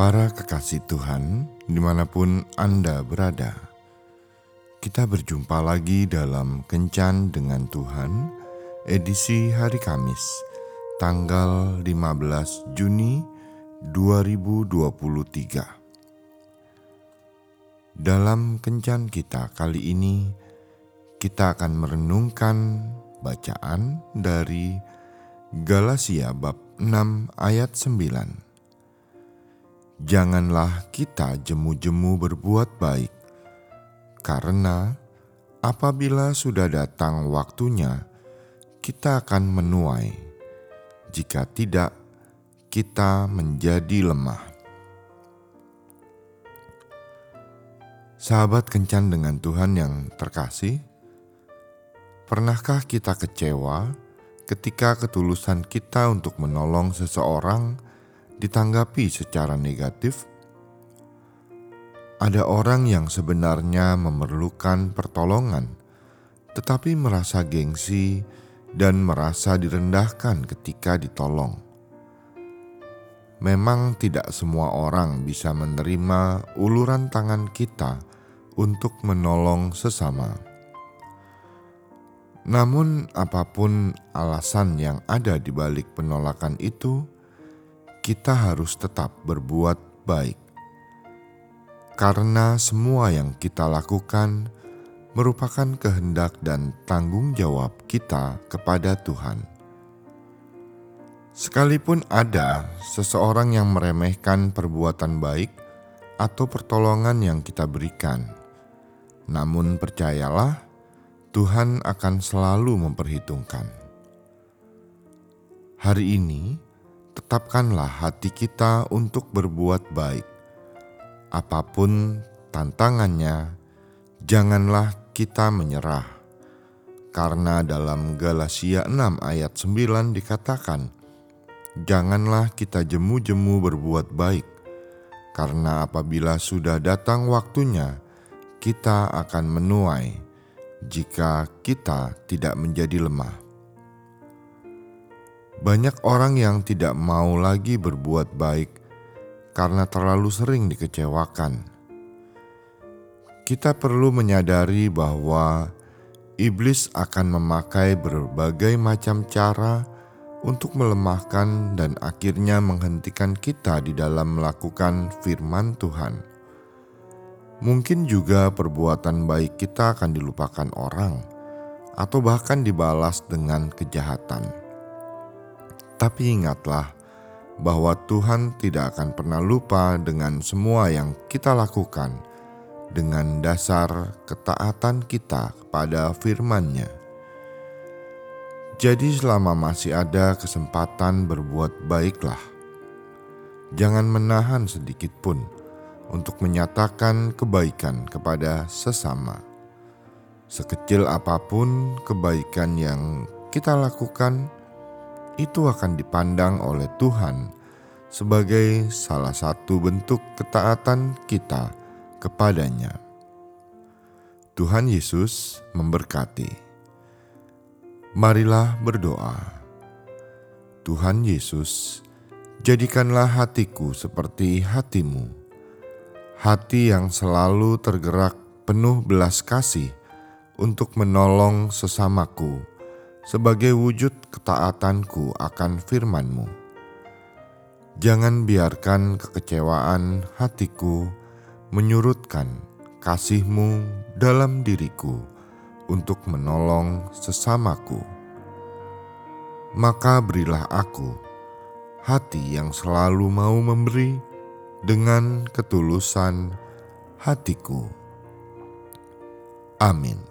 Para kekasih Tuhan, di mana pun Anda berada, kita berjumpa lagi dalam Kencan dengan Tuhan, edisi hari Kamis, tanggal 15 Juni 2023. Dalam Kencan kita kali ini, kita akan merenungkan bacaan dari Galatia bab 6 ayat 9 janganlah kita jemu-jemu berbuat baik, karena apabila sudah datang waktunya, kita akan menuai. Jika tidak, kita menjadi lemah. Sahabat kencan dengan Tuhan yang terkasih, pernahkah kita kecewa ketika ketulusan kita untuk menolong seseorang? Ditanggapi secara negatif, ada orang yang sebenarnya memerlukan pertolongan, tetapi merasa gengsi dan merasa direndahkan ketika ditolong. Memang tidak semua orang bisa menerima uluran tangan kita untuk menolong sesama. Namun, apa pun alasan yang ada di balik penolakan itu, kita harus tetap berbuat baik, karena semua yang kita lakukan merupakan kehendak dan tanggung jawab kita kepada Tuhan. Sekalipun ada seseorang yang meremehkan perbuatan baik atau pertolongan yang kita berikan, namun percayalah, Tuhan akan selalu memperhitungkan. Hari ini, tetapkanlah hati kita untuk berbuat baik. Apa pun tantangannya, janganlah kita menyerah. Karena dalam Galatia 6 ayat 9 dikatakan, Janganlah kita jemu-jemu berbuat baik, karena apabila sudah datang waktunya, kita akan menuai jika kita tidak menjadi lemah. Banyak orang yang tidak mau lagi berbuat baik karena terlalu sering dikecewakan. Kita perlu menyadari bahwa iblis akan memakai berbagai macam cara untuk melemahkan dan akhirnya menghentikan kita di dalam melakukan firman Tuhan. Mungkin juga perbuatan baik kita akan dilupakan orang, atau bahkan dibalas dengan kejahatan. Tapi ingatlah bahwa Tuhan tidak akan pernah lupa dengan semua yang kita lakukan dengan dasar ketaatan kita kepada firman-Nya. Jadi selama masih ada kesempatan berbuat baiklah. Jangan menahan sedikit pun untuk menyatakan kebaikan kepada sesama. Sekecil apa pun kebaikan yang kita lakukan, itu akan dipandang oleh Tuhan sebagai salah satu bentuk ketaatan kita kepadanya. Tuhan Yesus memberkati. Marilah berdoa. Tuhan Yesus, jadikanlah hatiku seperti hatimu, hati yang selalu tergerak penuh belas kasih untuk menolong sesamaku sebagai wujud ketaatanku akan firman-Mu. Jangan biarkan kekecewaan hatiku menyurutkan kasih-Mu dalam diriku untuk menolong sesamaku. Maka berilah aku hati yang selalu mau memberi dengan ketulusan hatiku. Amin.